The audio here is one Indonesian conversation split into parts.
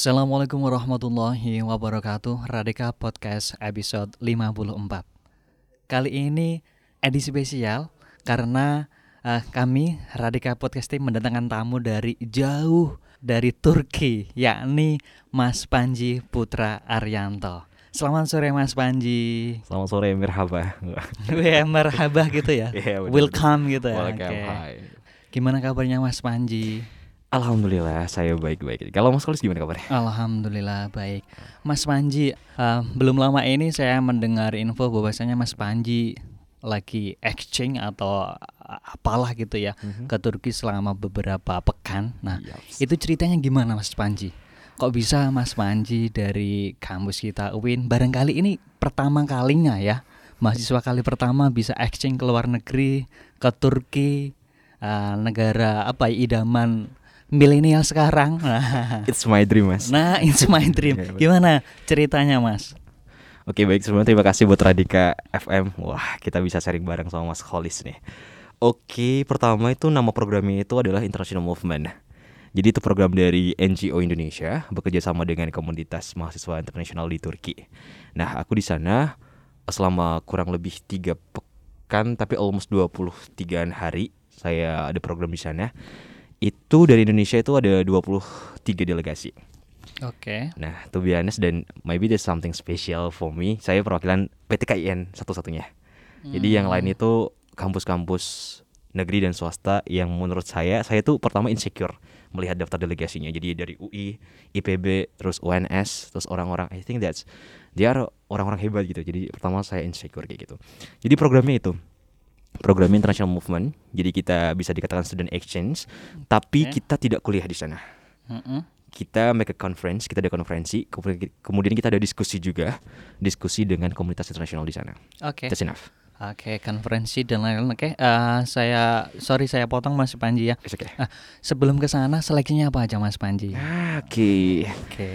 Assalamualaikum warahmatullahi wabarakatuh Radika Podcast episode 54 Kali ini edisi spesial Karena uh, kami Radika Podcast Team mendatangkan tamu dari jauh dari Turki Yakni Mas Panji Putra Arianto. Selamat sore Mas Panji. Selamat sore merhaba. Wih merhaba gitu ya. Yeah, Welcome gitu ya Welcome, okay. hi. Gimana kabarnya Mas Panji? Alhamdulillah saya baik-baik. Kalau Mas Kolis gimana kabarnya? Alhamdulillah baik. Mas Panji, uh, belum lama ini saya mendengar info bahwasanya Mas Panji lagi exchange atau apalah gitu ya mm-hmm. ke Turki selama beberapa pekan. Nah, itu ceritanya gimana Mas Panji? Kok bisa Mas Panji dari kampus kita UIN barangkali ini pertama kalinya ya mahasiswa kali pertama bisa exchange ke luar negeri ke Turki uh, negara apa idaman milenial sekarang. it's my dream, Mas. Nah, it's my dream. Gimana ceritanya, Mas? Oke, baik sebelumnya terima kasih buat Radika FM. Wah, kita bisa sharing bareng sama Mas Holis nih. Oke, pertama itu nama programnya itu adalah International Movement. Jadi itu program dari NGO Indonesia bekerja sama dengan komunitas mahasiswa internasional di Turki. Nah, aku di sana selama kurang lebih tiga pekan tapi almost 23 hari saya ada program di sana itu dari Indonesia itu ada 23 delegasi. Oke. Okay. Nah, to be honest dan maybe there's something special for me. Saya perwakilan PTKIN satu-satunya. Hmm. Jadi yang lain hmm. itu kampus-kampus negeri dan swasta yang menurut saya saya itu pertama insecure melihat daftar delegasinya. Jadi dari UI, IPB, terus UNS, terus orang-orang I think that's dia orang-orang hebat gitu. Jadi pertama saya insecure kayak gitu. Jadi programnya itu program international movement. Jadi kita bisa dikatakan student exchange, tapi okay. kita tidak kuliah di sana. Mm -hmm. Kita make a conference, kita ada konferensi, kemudian kita ada diskusi juga, diskusi dengan komunitas internasional di sana. Oke. Okay. That's enough. Oke, okay, konferensi dan lain-lain. Oke, okay. uh, saya sorry saya potong Mas Panji ya. okay. Uh, sebelum ke sana seleksinya apa aja Mas Panji? Oke. Okay. Oke. Okay.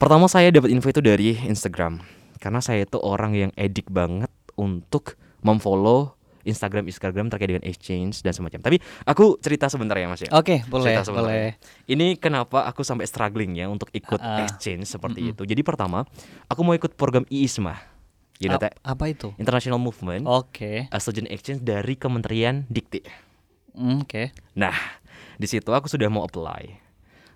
Pertama saya dapat info itu dari Instagram. Karena saya itu orang yang edik banget untuk memfollow Instagram Instagram terkait dengan exchange dan semacam. Tapi aku cerita sebentar ya Mas ya. Oke, okay, boleh, boleh. Ini kenapa aku sampai struggling ya untuk ikut uh, exchange seperti mm -hmm. itu. Jadi pertama, aku mau ikut program IISMA. You know? Apa itu? International Movement. Oke. Okay. Student Exchange dari Kementerian Dikti. Mm, Oke. Okay. Nah, di situ aku sudah mau apply.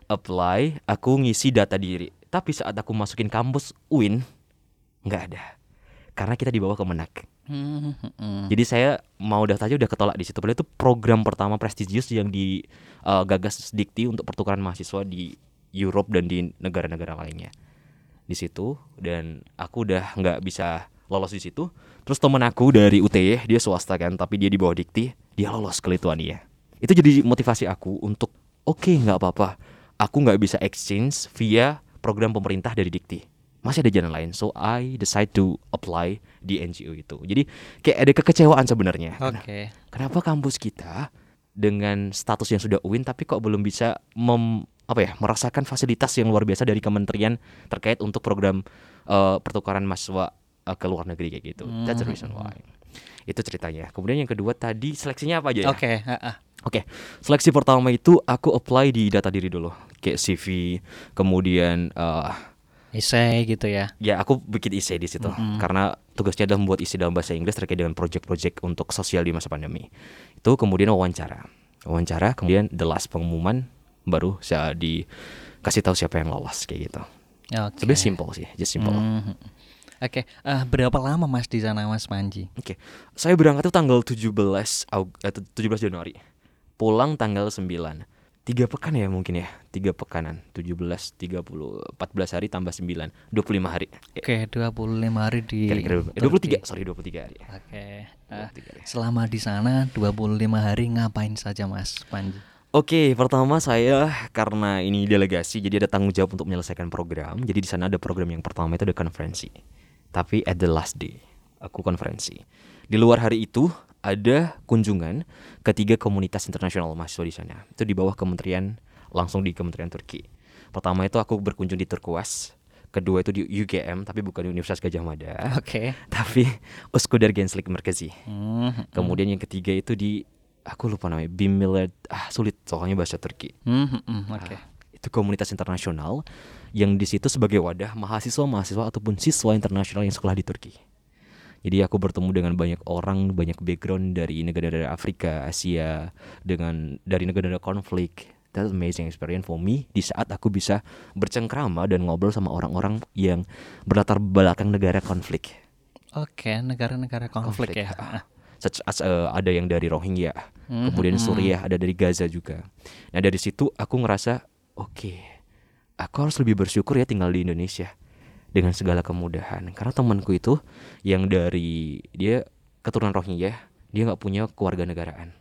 Apply, aku ngisi data diri. Tapi saat aku masukin kampus UIN, nggak ada. Karena kita dibawa ke Menak. Jadi saya mau daftar aja udah ketolak di situ. Padahal itu program pertama prestisius yang digagas uh, Dikti untuk pertukaran mahasiswa di Europe dan di negara-negara lainnya. Di situ dan aku udah nggak bisa lolos di situ. Terus temen aku dari UTY dia swasta kan, tapi dia di bawah Dikti, dia lolos ke Lithuania. Itu jadi motivasi aku untuk oke okay, nggak apa-apa. Aku nggak bisa exchange via program pemerintah dari Dikti masih ada jalan lain so I decide to apply di NGO itu jadi kayak ada kekecewaan sebenarnya okay. kenapa kampus kita dengan status yang sudah UIN tapi kok belum bisa mem, apa ya merasakan fasilitas yang luar biasa dari kementerian terkait untuk program uh, pertukaran mahasiswa uh, ke luar negeri kayak gitu mm. that's the reason why itu ceritanya kemudian yang kedua tadi seleksinya apa aja ya oke okay. uh, uh. Oke, okay. seleksi pertama itu aku apply di data diri dulu, kayak CV, kemudian uh, Isai gitu ya. Ya, aku bikin isai di situ mm -hmm. karena tugasnya adalah membuat isi dalam bahasa Inggris terkait dengan project-project untuk sosial di masa pandemi. Itu kemudian wawancara. Wawancara, kemudian the last pengumuman baru saya dikasih tahu siapa yang lolos kayak gitu. Okay. Lebih simple sih, just simple. Mm -hmm. Oke, okay. uh, eh, berapa lama Mas di sana Mas Panji? Oke. Okay. Saya berangkat itu tanggal 17 Aug eh, 17 Januari. Pulang tanggal 9 tiga pekan ya mungkin ya tiga pekanan tujuh belas tiga puluh empat belas hari tambah sembilan dua puluh lima hari oke dua puluh lima hari di dua puluh tiga sorry dua puluh tiga hari oke okay. uh, selama di sana dua puluh lima hari ngapain saja mas Panji Oke, okay, pertama saya karena ini delegasi, jadi ada tanggung jawab untuk menyelesaikan program. Jadi di sana ada program yang pertama itu ada konferensi. Tapi at the last day, aku konferensi. Di luar hari itu ada kunjungan ketiga komunitas internasional mahasiswa di sana. Itu di bawah kementerian langsung di Kementerian Turki. Pertama itu aku berkunjung di Turkuaz, kedua itu di UGM tapi bukan di Universitas Gajah Mada. Oke. Okay. Tapi Uskudar Genslik Merkezi. Mm-hmm. Kemudian yang ketiga itu di aku lupa namanya Bimilad ah sulit soalnya bahasa Turki. Mm-hmm. Oke. Okay. Ah, itu komunitas internasional yang di situ sebagai wadah mahasiswa-mahasiswa ataupun siswa internasional yang sekolah di Turki. Jadi aku bertemu dengan banyak orang, banyak background dari negara-negara Afrika, Asia, dengan dari negara-negara konflik. That's amazing experience for me di saat aku bisa bercengkrama dan ngobrol sama orang-orang yang berlatar belakang negara konflik. Oke, negara-negara konflik, Konflik, ya. ah. Such as, uh, ada yang dari Rohingya, Mhm. kemudian Suriah, ada dari Gaza juga. Nah dari situ aku ngerasa oke, aku harus lebih bersyukur ya tinggal di Indonesia dengan segala kemudahan. Karena temanku itu yang dari dia keturunan Rohingya, dia nggak punya keluarga negaraan,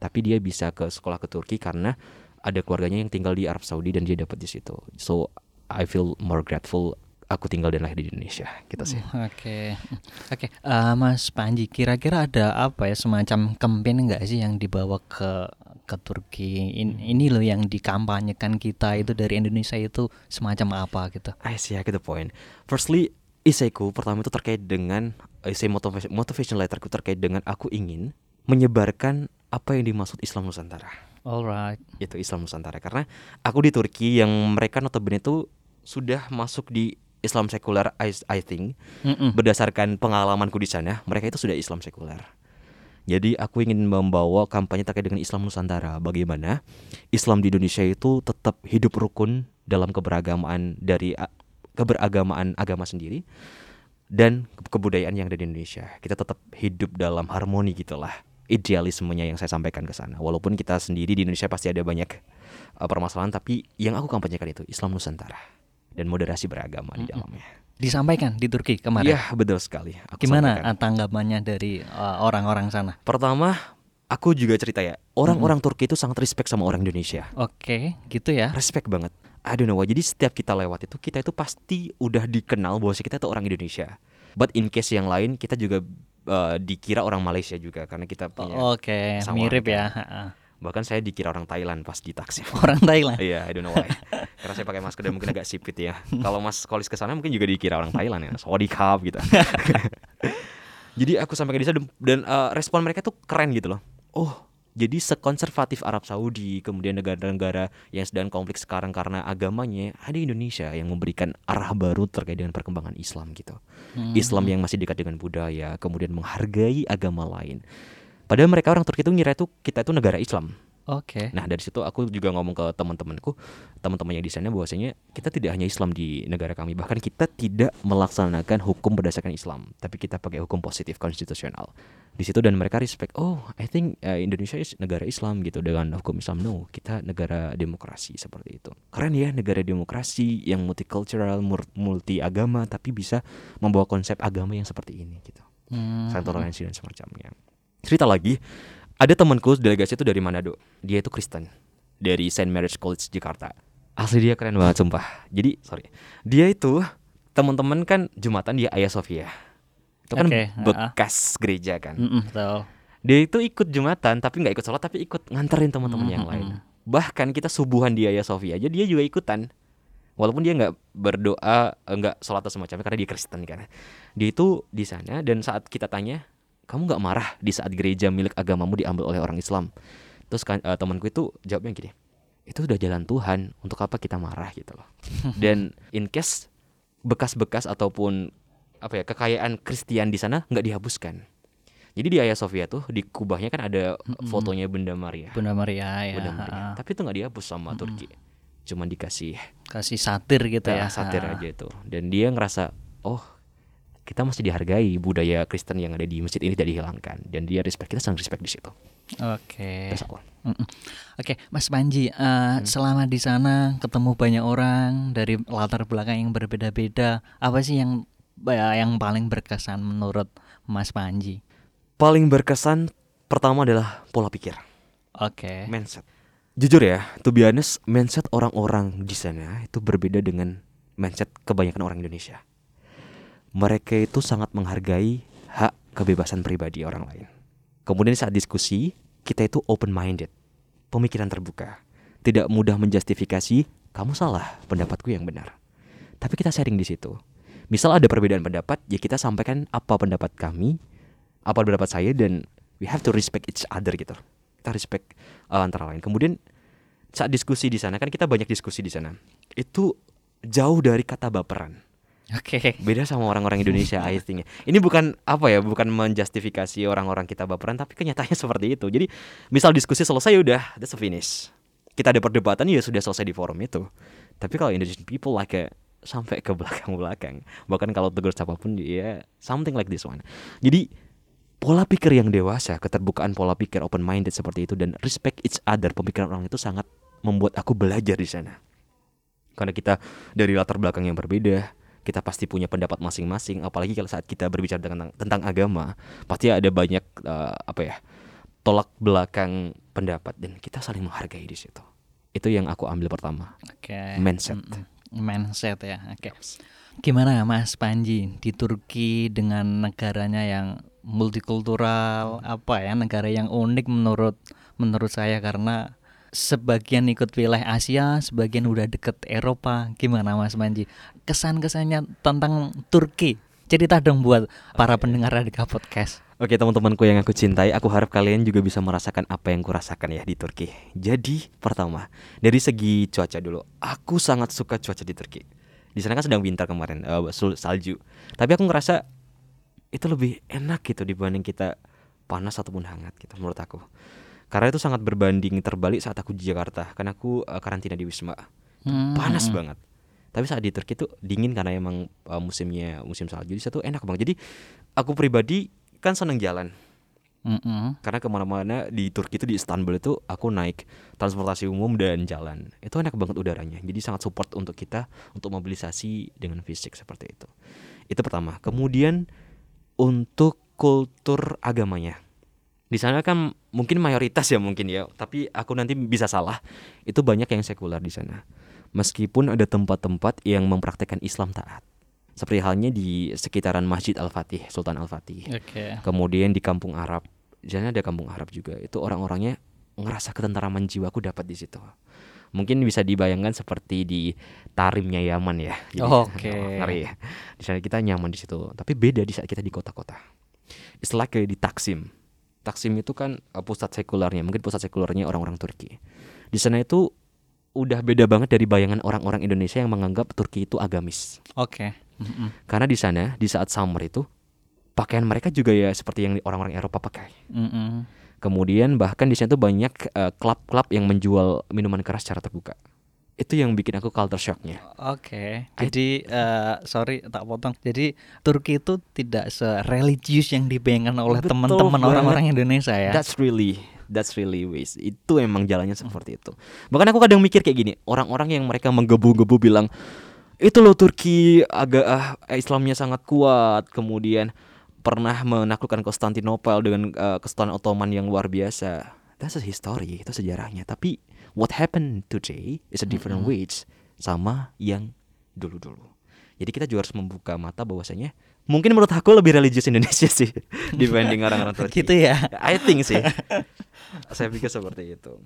tapi dia bisa ke sekolah ke Turki karena ada keluarganya yang tinggal di Arab Saudi dan dia dapat di situ. So I feel more grateful aku tinggal dan lahir di Indonesia gitu sih. Oke, oke, Eh, Mas Panji, kira-kira ada apa ya semacam campaign nggak sih yang dibawa ke ke Turki? In- ini loh yang dikampanyekan kita itu dari Indonesia itu semacam apa gitu? I see, I get the point. Firstly, esaiku pertama itu terkait dengan essay motivation, motivation letterku terkait dengan aku ingin menyebarkan apa yang dimaksud Islam Nusantara. Alright. Itu Islam Nusantara karena aku di Turki yang mereka notabene itu sudah masuk di Islam sekuler I, I think Mm-mm. berdasarkan pengalamanku di sana mereka itu sudah Islam sekuler. Jadi aku ingin membawa kampanye terkait dengan Islam Nusantara. Bagaimana Islam di Indonesia itu tetap hidup rukun dalam keberagamaan dari keberagamaan agama sendiri dan ke- kebudayaan yang ada di Indonesia. Kita tetap hidup dalam harmoni gitulah. Idealismenya yang saya sampaikan ke sana. Walaupun kita sendiri di Indonesia pasti ada banyak uh, permasalahan, tapi yang aku kampanyekan itu Islam Nusantara dan moderasi beragama di dalamnya. Disampaikan di Turki kemarin. Iya betul sekali. Aku Gimana sampaikan. tanggapannya dari eh, orang-orang sana? Pertama, aku juga cerita ya, orang-orang Turki itu sangat respect sama orang Indonesia. Oke, gitu ya. Respect banget. I don't know why. Jadi setiap kita lewat itu, kita itu pasti udah dikenal bahwa kita itu orang Indonesia. But in case yang lain, kita juga uh, dikira orang Malaysia juga karena kita punya. Oke, sama mirip kan. ya. Bahkan saya dikira orang Thailand pas di taksi. Orang Thailand. Iya, I don't know why. Karena saya pakai masker dan mungkin agak sipit ya. Kalau Mas Kolis ke sana mungkin juga dikira orang Thailand ya. Sorry cup gitu. jadi aku sampai ke sana dan- uh, respon mereka tuh keren gitu loh. Oh, jadi sekonservatif Arab Saudi, kemudian negara-negara yang sedang konflik sekarang karena agamanya, ada Indonesia yang memberikan arah baru terkait dengan perkembangan Islam gitu. Islam yang masih dekat dengan budaya, kemudian menghargai agama lain. Padahal mereka orang Turki itu ngira itu kita itu negara Islam. Oke. Nah dari situ aku juga ngomong ke teman-temanku, teman-teman yang di sana bahwasanya kita tidak hanya Islam di negara kami, bahkan kita tidak melaksanakan hukum berdasarkan Islam, tapi kita pakai hukum positif konstitusional. Di situ dan mereka respect, oh I think uh, Indonesia is negara Islam gitu dengan hukum Islam. No, kita negara demokrasi seperti itu. Keren ya negara demokrasi yang multicultural, multi agama, tapi bisa membawa konsep agama yang seperti ini gitu Hmm. toleransi dan semacamnya. Cerita lagi, ada temanku delegasi itu dari Manado. Dia itu Kristen dari Saint Mary's College Jakarta. Asli dia keren banget sumpah. Jadi sorry, dia itu teman-teman kan jumatan di Hagia Sophia. Itu kan Oke, bekas gereja kan. Mm-mm, betul. Dia itu ikut jumatan tapi nggak ikut sholat tapi ikut nganterin teman-teman yang lain. Bahkan kita subuhan di Hagia Sophia aja dia juga ikutan. Walaupun dia nggak berdoa, eh, nggak sholat atau semacamnya karena dia Kristen kan. Dia itu di sana dan saat kita tanya, kamu nggak marah di saat gereja milik agamamu diambil oleh orang Islam? Terus eh, temanku itu jawabnya gini, itu udah jalan Tuhan, untuk apa kita marah gitu loh. Dan in case bekas-bekas ataupun apa ya kekayaan Kristen di sana nggak dihapuskan. Jadi di Hagia Sophia tuh di kubahnya kan ada fotonya Bunda Maria. Bunda Maria ya. Bunda Maria. Tapi itu nggak dihapus sama Turki. Cuman dikasih Kasih satir gitu ya. ya, satir ha. aja itu. Dan dia ngerasa, oh kita masih dihargai budaya Kristen yang ada di masjid ini tidak dihilangkan. Dan dia respect kita sangat respect di situ. Oke. Mm-mm. Oke, Mas Panji, eh, Hmm. selama di sana ketemu banyak orang dari latar belakang yang berbeda-beda. Apa sih yang ya, yang paling berkesan menurut Mas Panji? Paling berkesan pertama adalah pola pikir, Oke. mindset. Jujur ya, to be honest, mindset orang-orang di sana itu berbeda dengan mindset kebanyakan orang Indonesia. Mereka itu sangat menghargai hak kebebasan pribadi orang lain. Kemudian saat diskusi, kita itu open minded, pemikiran terbuka, tidak mudah menjustifikasi kamu salah, pendapatku yang benar. Tapi kita sharing di situ. Misal ada perbedaan pendapat, ya kita sampaikan apa pendapat kami, apa pendapat saya dan we have to respect each other gitu. Kita respect uh, antara lain. Kemudian saat diskusi di sana kan kita banyak diskusi di sana. Itu jauh dari kata baperan. Oke. Beda sama orang-orang Indonesia I think. Ini bukan apa ya, bukan menjustifikasi orang-orang kita baperan tapi kenyataannya seperti itu. Jadi misal diskusi selesai ya udah that's a finish. Kita ada perdebatan ya sudah selesai di forum itu. Tapi kalau Indonesian people like a, sampai ke belakang-belakang. Bahkan kalau tegur siapa pun ya something like this one. Jadi pola pikir yang dewasa, keterbukaan pola pikir open minded seperti itu dan respect each other, pemikiran orang itu sangat membuat aku belajar di sana. Karena kita dari latar belakang yang berbeda, kita pasti punya pendapat masing-masing, apalagi kalau saat kita berbicara tentang tentang agama, pasti ada banyak uh, apa ya? tolak belakang pendapat dan kita saling menghargai di situ. Itu yang aku ambil pertama. Oke. Mindset. Mindset ya. Oke. Gimana Mas Panji di Turki dengan negaranya yang multikultural apa ya negara yang unik menurut menurut saya karena sebagian ikut wilayah Asia, sebagian udah deket Eropa. Gimana Mas Panji? Kesan-kesannya tentang Turki. Cerita dong buat para pendengar Radika Podcast. Oke teman-temanku yang aku cintai, aku harap kalian juga bisa merasakan apa yang kurasakan ya di Turki. Jadi pertama, dari segi cuaca dulu, aku sangat suka cuaca di Turki. Di sana kan sedang winter kemarin, uh, salju. Tapi aku ngerasa itu lebih enak gitu dibanding kita panas ataupun hangat gitu menurut aku. Karena itu sangat berbanding terbalik saat aku di Jakarta, karena aku uh, karantina di Wisma. Hmm. Panas banget. Tapi saat di Turki itu dingin karena emang uh, musimnya musim salju. Jadi satu enak banget. Jadi aku pribadi kan seneng jalan. Mm-mm. karena ke mana-mana di Turki itu di Istanbul itu aku naik transportasi umum dan jalan. Itu enak banget udaranya. Jadi sangat support untuk kita untuk mobilisasi dengan fisik seperti itu. Itu pertama. Kemudian untuk kultur agamanya. Di sana kan mungkin mayoritas ya mungkin ya. Tapi aku nanti bisa salah. Itu banyak yang sekuler di sana meskipun ada tempat-tempat yang mempraktekkan Islam taat. Seperti halnya di sekitaran Masjid Al-Fatih Sultan Al-Fatih. Oke. kemudian di kampung Arab di sana ada kampung Arab juga itu orang-orangnya ngerasa ketenteraman jiwaku dapat di situ. Mungkin bisa dibayangkan seperti di Tarimnya Yaman ya. Jadi, Oke. ngeri ya. Di sana kita nyaman di situ tapi beda di saat kita di kota-kota. Istilah kayak di Taksim. Taksim itu kan uh, pusat sekulernya mungkin pusat sekulernya orang-orang Turki. Di sana itu udah beda banget dari bayangan orang-orang Indonesia yang menganggap Turki itu agamis Oke. Mm-mm. karena di sana di saat summer itu pakaian mereka juga ya seperti yang orang-orang Eropa pakai. Mm-mm. Kemudian bahkan di sana tuh banyak eh, klub-klub yang menjual minuman keras secara terbuka. Itu yang bikin aku culture shocknya. Oke, jadi eh, sorry tak potong. Jadi Turki itu tidak sereligius yang dibayangkan oleh teman-teman orang-orang Indonesia ya. That's really that's really waste. Itu emang jalannya seperti itu. Bahkan aku kadang mikir kayak gini, orang-orang yang mereka menggebu-gebu bilang itu loh Turki agak ah, Islamnya sangat kuat, kemudian pernah menaklukkan Konstantinopel dengan eh, kesultanan Ottoman yang luar biasa. That's a history, itu sejarahnya. Tapi what happened today is a different ways sama yang dulu-dulu. Jadi kita juga harus membuka mata bahwasanya mungkin menurut aku lebih religius Indonesia sih dibanding orang-orang Turki. gitu ya. I think sih. Saya pikir seperti itu.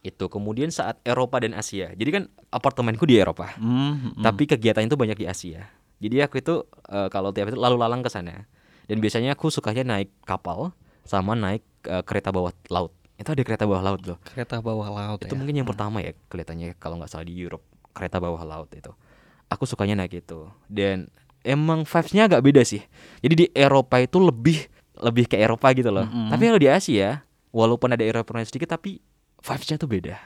Itu kemudian saat Eropa dan Asia. Jadi kan apartemenku di Eropa, Mm, mm. tapi kegiatan itu banyak di Asia. Jadi aku itu eh, kalau tiap itu lalu lalang ke sana. Dan biasanya aku sukanya naik kapal sama naik eh, kereta bawah laut. Itu ada kereta bawah laut loh. kereta bawah laut Itu ya. mungkin yang pertama ya kelihatannya kalau nggak salah di Europe kereta bawah laut itu. Aku sukanya naik itu dan emang vibes-nya agak beda sih. Jadi di Eropa itu lebih lebih ke Eropa gitu loh. Mm-mm. Tapi kalau di Asia walaupun ada Eropa sedikit tapi vibes-nya tuh beda.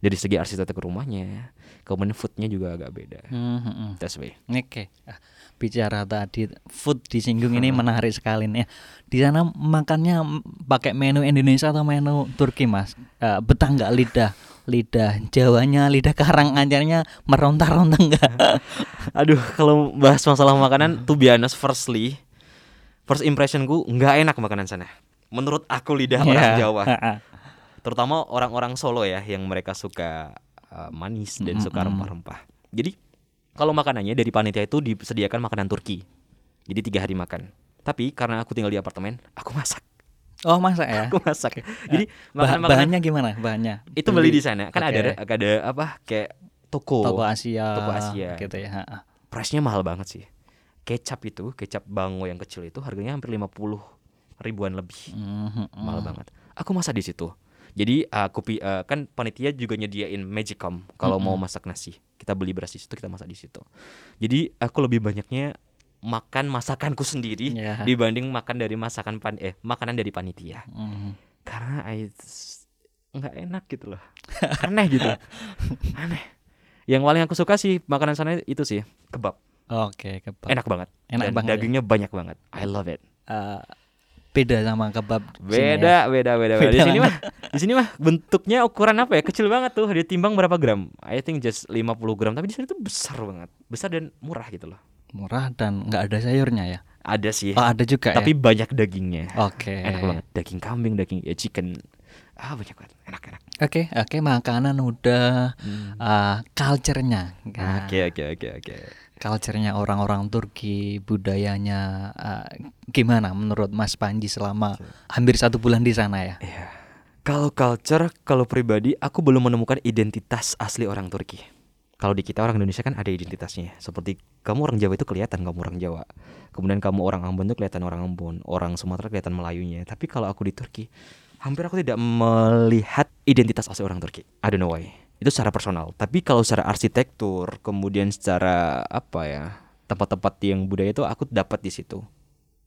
Dari segi arsitektur rumahnya, kemudian foodnya juga agak beda. Mm, mm, mm. That's way. Oke, Ah, bicara tadi food disinggung ini menarik sekali nih. Di sana makannya pakai menu Indonesia atau menu Turki, Mas? Eh, betah nggak lidah? Lidah Jawanya, lidah Karanganyarnya meronta-ronta nggak? Aduh, kalau bahas masalah makanan tuh honest, firstly first impressionku nggak enak makanan sana. Menurut aku lidah orang Iya. Jawa. terutama orang-orang Solo ya yang mereka suka uh, manis dan suka Mm-mm. rempah-rempah. Jadi kalau makanannya dari panitia itu disediakan makanan Turki. Jadi tiga hari makan. Tapi karena aku tinggal di apartemen, aku masak. Oh, masa ya? Aku masak. Jadi Bah- makanan-makanan bahannya gimana? Bahannya? itu beli di sana. Kan Oke. ada ada apa kayak toko. toko Asia, Toko Asia. gitu ya. Price-nya mahal banget sih. Kecap itu, kecap bango yang kecil itu harganya hampir 50 ribuan lebih. Mhm, mahal banget. Aku masak di situ. Jadi aku pi- eh, kan panitia juga nyediain magicom kalau mau masak nasi. Kita beli beras di situ, kita masak di situ. Jadi aku lebih banyaknya makan masakanku sendiri Ya. dibanding makan dari masakan pan eh makanan dari panitia. Mhm. Karena I nggak enak gitu loh. Aneh gitu. Aneh. Yang paling aku suka sih makanan sana itu sih kebab. Oke, kebab. Enak banget. Enak Dan banget ya? Dagingnya banyak banget. I love it. Eh, beda sama kebab sini ya. Beda, beda, beda, beda. Di Beda sini mah, di sini mah bentuknya ukuran apa ya? Kecil banget tuh. Dia timbang berapa gram? I think just 50 gram. Tapi di sini tuh besar banget. Besar dan murah gitu loh. Murah dan nggak ada sayurnya ya. Ada sih. Oh, ada juga tapi ya. banyak dagingnya. Oke. Enak banget. Daging kambing, daging ya, chicken. Ah, banyak banget. Enak, enak. Oke, oke makanan udah Hmm. culture-nya. Nah, Oke, oke, oke, oke. culture-nya orang-orang Turki, budayanya eh, gimana menurut Mas Panji selama hampir satu bulan di sana ya? Iya. Kalau culture, kalau pribadi, aku belum menemukan identitas asli orang Turki. Kalau di kita orang Indonesia kan ada identitasnya. Seperti kamu orang Jawa itu kelihatan kamu orang Jawa. Kemudian kamu orang Ambon itu kelihatan orang Ambon. Orang Sumatera kelihatan Melayunya. Tapi kalau aku di Turki, hampir aku tidak melihat identitas asli orang Turki. I don't know why. Itu secara personal. Tapi kalau secara arsitektur, kemudian secara apa ya, tempat-tempat yang budaya itu aku dapat di situ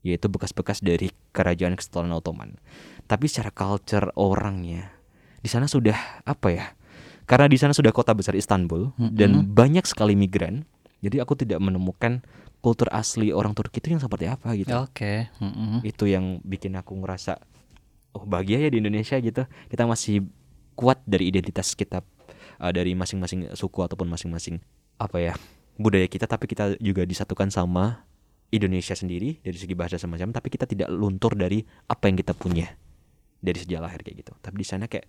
yaitu bekas-bekas dari kerajaan Kesultanan Ottoman. Tapi secara culture orangnya di sana sudah apa ya? Karena di sana sudah kota besar Istanbul dan banyak sekali migran. Jadi aku tidak menemukan kultur asli orang Turki itu yang seperti apa gitu. Oke. mm-mm. Itu yang bikin aku ngerasa oh bahagia ya di Indonesia gitu. Kita masih kuat dari identitas kita uh, dari masing-masing suku ataupun masing-masing apa ya budaya kita tapi kita juga disatukan sama Indonesia sendiri dari segi bahasa semacam tapi kita tidak luntur dari apa yang kita punya dari sejak lahir kayak gitu. Tapi di sana kayak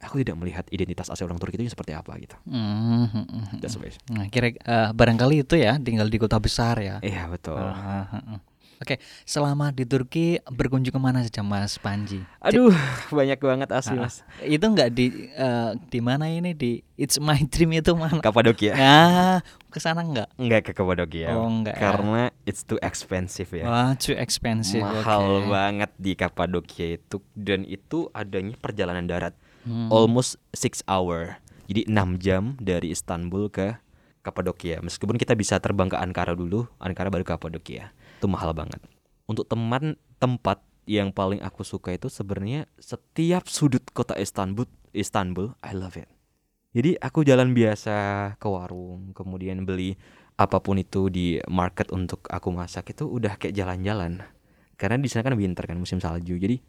aku tidak melihat identitas asli orang Turki itu seperti apa gitu. Mm, mm, mm. That's why. Nah, kira eh, barangkali itu ya tinggal di kota besar ya. Iya betul. Ah, ah, ah. Oke, selama di Turki berkunjung ke mana saja Mas Panji? Aduh, banyak banget asli Ah, mas. Itu nggak di eh, di mana ini di It's My Dream itu mana? Kapadokia. Ya, ke sana nggak? Enggak ke Kapadokia. Oh, enggak ya. Karena it's too expensive ya. Wah, too expensive. Mahal oke. banget di Kapadokia itu dan itu adanya perjalanan darat. Hmm. Almost six hour. Jadi 6 jam dari Istanbul ke Kapadokia. Meskipun kita bisa terbang ke Ankara dulu, Ankara baru ke Kapadokia. Itu mahal banget. Untuk teman tempat yang paling aku suka itu sebenarnya setiap sudut kota Istanbul, Istanbul, I love it. Jadi aku jalan biasa ke warung, kemudian beli apa pun itu di market untuk aku masak itu udah kayak jalan-jalan. Karena di sana kan winter kan musim salju. Jadi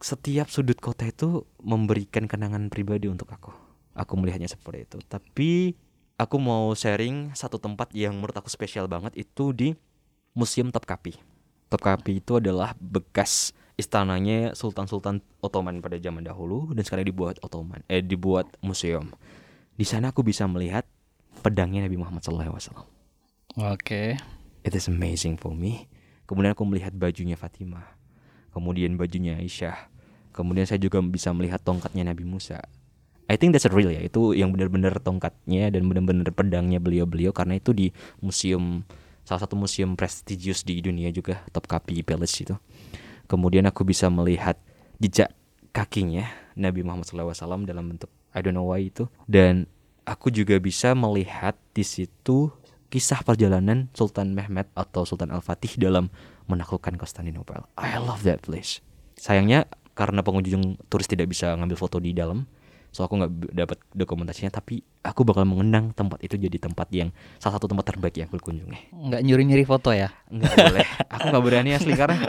setiap sudut kota itu memberikan kenangan pribadi untuk aku. Aku melihatnya seperti itu. Tapi aku mau sharing satu tempat yang menurut aku spesial banget itu di Museum Topkapi. Topkapi itu adalah bekas istananya Sultan-Sultan Ottoman pada zaman dahulu dan sekarang dibuat Ottoman eh dibuat museum. Di sana aku bisa melihat pedangnya Nabi Muhammad SAW. Oke. It is amazing for me. Kemudian aku melihat bajunya Fatimah. Kemudian bajunya Aisyah. Kemudian saya juga bisa melihat tongkatnya Nabi Musa. I think that's a real ya. Itu yang benar-benar tongkatnya dan benar-benar pedangnya beliau-beliau karena itu di museum salah satu museum prestigious di dunia juga Topkapi Palace itu. Kemudian aku bisa melihat jejak kakinya Nabi Muhammad SAW dalam bentuk I don't know why itu dan aku juga bisa melihat di situ kisah perjalanan Sultan Mehmet atau Sultan Al-Fatih dalam menaklukkan Konstantinopel. I love that place. Sayangnya karena pengunjung turis tidak bisa ngambil foto di dalam, so aku nggak dapat dokumentasinya. Tapi aku bakal mengenang tempat itu jadi tempat yang salah satu tempat terbaik yang aku kunjungi. Nggak nyuri-nyuri foto ya? Nggak boleh, aku nggak berani asli karena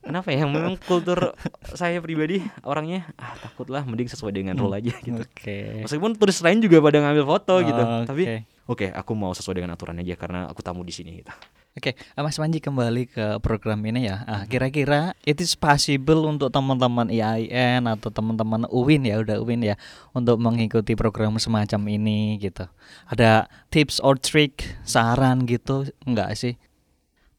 kenapa ya? Memang kultur saya pribadi orangnya ah takutlah, mending sesuai dengan rule aja gitu. Oke. Meskipun turis lain juga pada ngambil foto gitu, Oke. tapi oke aku mau sesuai dengan aturan aja karena aku tamu di sini gitu. Oke, eh, Mas Panji kembali ke program ini ya. Ah, kira-kira it is possible untuk teman-teman IAIN atau teman-teman UIN ya, udah UIN ya, untuk mengikuti program semacam ini gitu. Ada tips or trick, saran gitu enggak sih?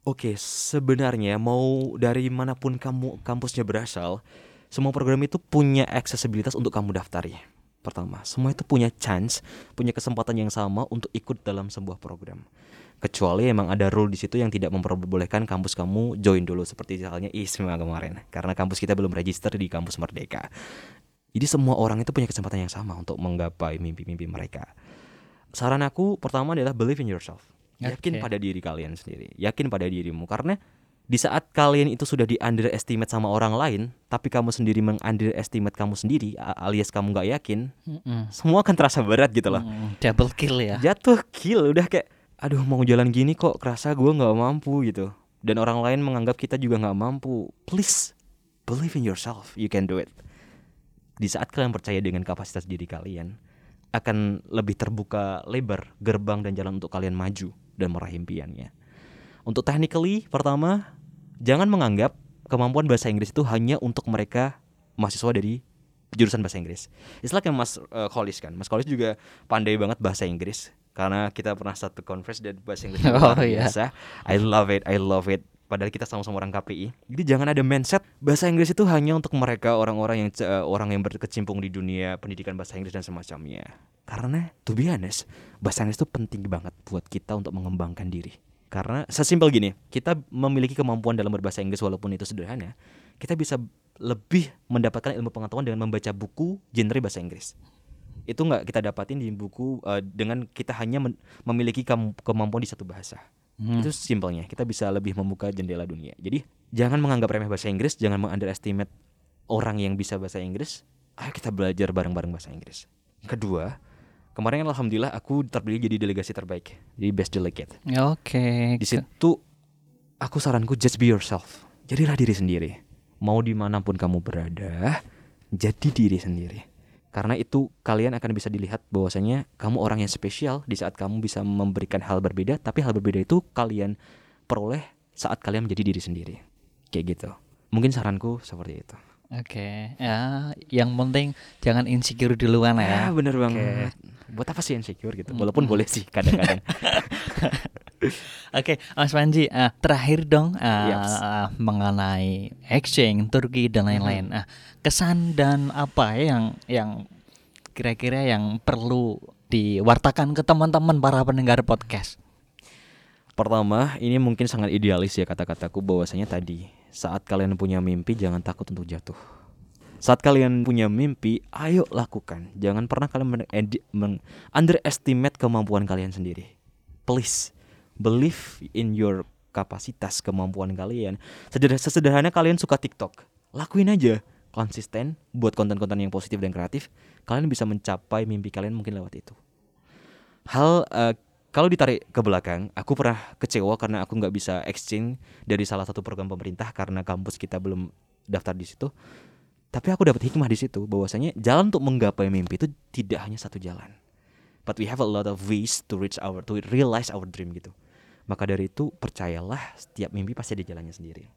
Oke, sebenarnya mau dari mana pun kamu kampusnya berasal, semua program itu punya aksesibilitas untuk kamu daftari. Pertama, semua itu punya chance, punya kesempatan yang sama untuk ikut dalam sebuah program. Kecuali emang ada rule di situ yang tidak memperbolehkan kampus kamu join dulu seperti halnya ISMA kemarin karena kampus kita belum register di kampus Merdeka. Jadi semua orang itu punya kesempatan yang sama untuk menggapai mimpi-mimpi mereka. Saran aku pertama adalah believe in yourself. Yakin Oke. pada diri kalian sendiri. Yakin pada dirimu karena di saat kalian itu sudah di underestimate sama orang lain, tapi kamu sendiri meng underestimate kamu sendiri, alias kamu nggak yakin, Mm-mm. semua akan terasa berat gitu loh. Mm, double kill ya. Jatuh kill udah kayak, aduh mau jalan gini kok kerasa gue nggak mampu gitu. Dan orang lain menganggap kita juga nggak mampu. Please believe in yourself, you can do it. Di saat kalian percaya dengan kapasitas diri kalian, akan lebih terbuka lebar gerbang dan jalan untuk kalian maju dan meraih impiannya. Untuk technically, pertama, jangan menganggap kemampuan bahasa Inggris itu hanya untuk mereka mahasiswa dari jurusan bahasa Inggris. Istilah kayak Mas eh, Kolis kan. Mas Kolis juga pandai banget bahasa Inggris karena kita pernah satu conference dan bahasa Inggris Oh, luar iya. biasa. I love it, I love it. Padahal kita sama-sama orang KPI. Jadi jangan ada mindset bahasa Inggris itu hanya untuk mereka orang-orang yang eh, orang yang berkecimpung di dunia pendidikan bahasa Inggris dan semacamnya. Karena to be honest, bahasa Inggris itu penting banget buat kita untuk mengembangkan diri. Karena sesimpel gini, kita memiliki kemampuan dalam berbahasa Inggris walaupun itu sederhana, kita bisa lebih mendapatkan ilmu pengetahuan dengan membaca buku genre bahasa Inggris. Itu nggak kita dapatin di buku eh, dengan kita hanya memiliki kem- kemampuan di satu bahasa. Hmm. Itu simpelnya, kita bisa lebih membuka jendela dunia. Jadi jangan menganggap remeh bahasa Inggris, jangan mengunderestimate orang yang bisa bahasa Inggris. Ayo kita belajar bareng-bareng bahasa Inggris. Kedua, kemarin alhamdulillah aku terpilih jadi delegasi terbaik, jadi best delegate. Oke. Di situ aku saranku just be yourself. Jadilah diri sendiri. Mau di mana pun kamu berada, jadi diri sendiri. Karena itu kalian akan bisa dilihat bahwasanya kamu orang yang spesial di saat kamu bisa memberikan hal berbeda, tapi hal berbeda itu kalian peroleh saat kalian menjadi diri sendiri. Kayak gitu. Mungkin saranku seperti itu. Oke. Ya, yang penting jangan insecure duluan Ah, ya. bener banget. Buat apa sih insecure gitu? Walaupun boleh sih kadang-kadang. Oke, Mas Panji, ah, terakhir dong ah, Yaps. ah, mengenai exchange Turki dan lain-lain. Ah, kesan dan apa ya yang yang kira-kira yang perlu diwartakan ke teman-teman para pendengar podcast. Pertama, ini mungkin sangat idealis ya kata-kataku bahwasanya tadi saat kalian punya mimpi jangan takut untuk jatuh. Saat kalian punya mimpi, ayo lakukan. Jangan pernah kalian men- meng- underestimate kemampuan kalian sendiri. Please believe in your kapasitas kemampuan kalian. Sederhana, sesederhana kalian suka TikTok, lakuin aja. Konsisten buat konten-konten yang positif dan kreatif, kalian bisa mencapai mimpi kalian mungkin lewat itu hal eh, kalau ditarik ke belakang, aku pernah kecewa karena aku nggak bisa exchange dari salah satu program pemerintah karena kampus kita belum daftar di situ. Tapi aku dapat hikmah di situ bahwasanya jalan untuk menggapai mimpi itu tidak hanya satu jalan. But we have a lot of ways to reach our to realize our dream gitu. Maka dari itu percayalah setiap mimpi pasti ada jalannya sendiri.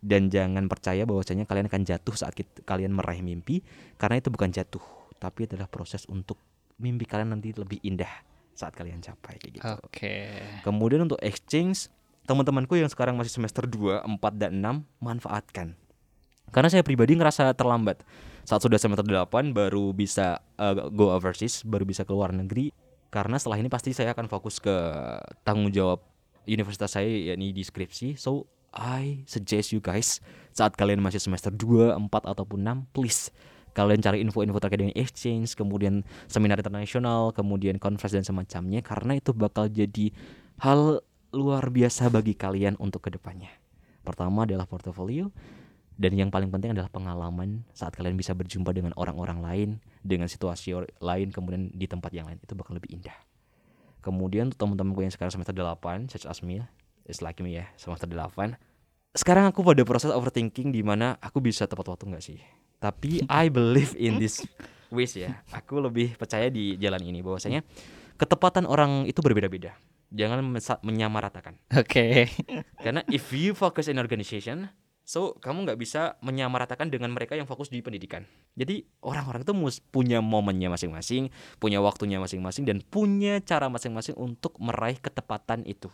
Dan jangan percaya bahwasanya kalian akan jatuh saat kit- kalian meraih mimpi karena itu bukan jatuh, tapi adalah proses untuk mimpi kalian nanti lebih indah saat kalian capai kayak gitu. Oke. Kemudian untuk exchange, teman-temanku yang sekarang masih semester 2, 4 dan 6 manfaatkan. Karena saya pribadi ngerasa terlambat. Saat sudah semester 8 baru bisa uh, go overseas, baru bisa keluar negeri. Karena setelah ini pasti saya akan fokus ke tanggung jawab universitas saya yakni di skripsi. So I suggest you guys saat kalian masih semester 2, 4 ataupun 6, please kalian cari info-info terkait dengan exchange, kemudian seminar internasional, kemudian conference dan semacamnya karena itu bakal jadi hal luar biasa bagi kalian untuk ke depannya. Pertama adalah portofolio dan yang paling penting adalah pengalaman saat kalian bisa berjumpa dengan orang-orang lain, dengan situasi lain, kemudian di tempat yang lain itu bakal lebih indah. Kemudian untuk teman-temanku yang sekarang semester 8, such as me, it's like me ya, semester 8. Sekarang aku pada proses overthinking di mana aku bisa tepat waktu nggak sih? Tapi I believe in this ways ya. Aku lebih percaya di jalan ini bahwasanya ketepatan orang itu berbeda-beda. Jangan menyamaratakan. Oke. Karena if you focus in organization, so kamu nggak bisa menyamaratakan dengan mereka yang fokus di pendidikan. Jadi orang-orang itu mus punya momennya masing-masing, punya waktunya masing-masing, dan punya cara masing-masing untuk meraih ketepatan itu.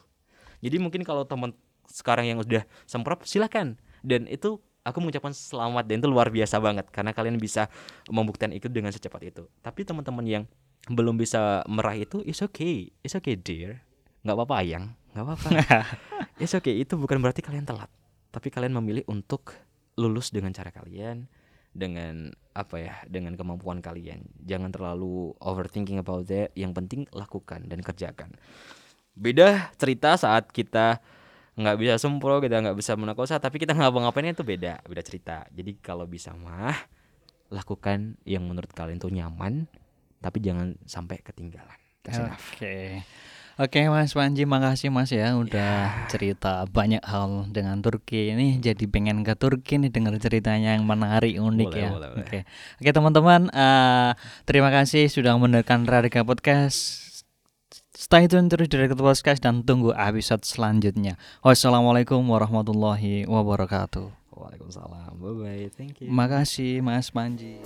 Jadi mungkin kalau teman sekarang yang udah semprot silakan. Dan itu aku mengucapkan selamat dan itu luar biasa banget karena kalian bisa membuktikan itu dengan secepat itu. Tapi teman-teman yang belum bisa meraih itu, it's okay, it's okay dear, nggak apa-apa ayang, nggak apa-apa. It's okay, itu bukan berarti kalian telat. Tapi kalian memilih untuk lulus dengan cara kalian dengan apa ya dengan kemampuan kalian. Jangan terlalu overthinking about that. Yang penting lakukan dan kerjakan. Beda cerita saat kita nggak bisa sempro kita nggak bisa menakosa tapi kita nggak ngapain itu beda beda cerita. Jadi kalau bisa mah lakukan yang menurut kalian tuh nyaman tapi jangan sampai ketinggalan. Oke. enough. Oke Mas Panji makasih Mas ya udah cerita banyak hal dengan Turki ini jadi pengen ke Turki nih dengar ceritanya yang menarik unik Boleh, ya. boleh, boleh. Oke. Oke teman-teman eh, terima kasih sudah mendengarkan Radika Podcast. Stay tune terus di Radika Podcast dan tunggu episode selanjutnya. Wassalamualaikum warahmatullahi wabarakatuh. Waalaikumsalam bye bye thank you Makasih Mas Panji.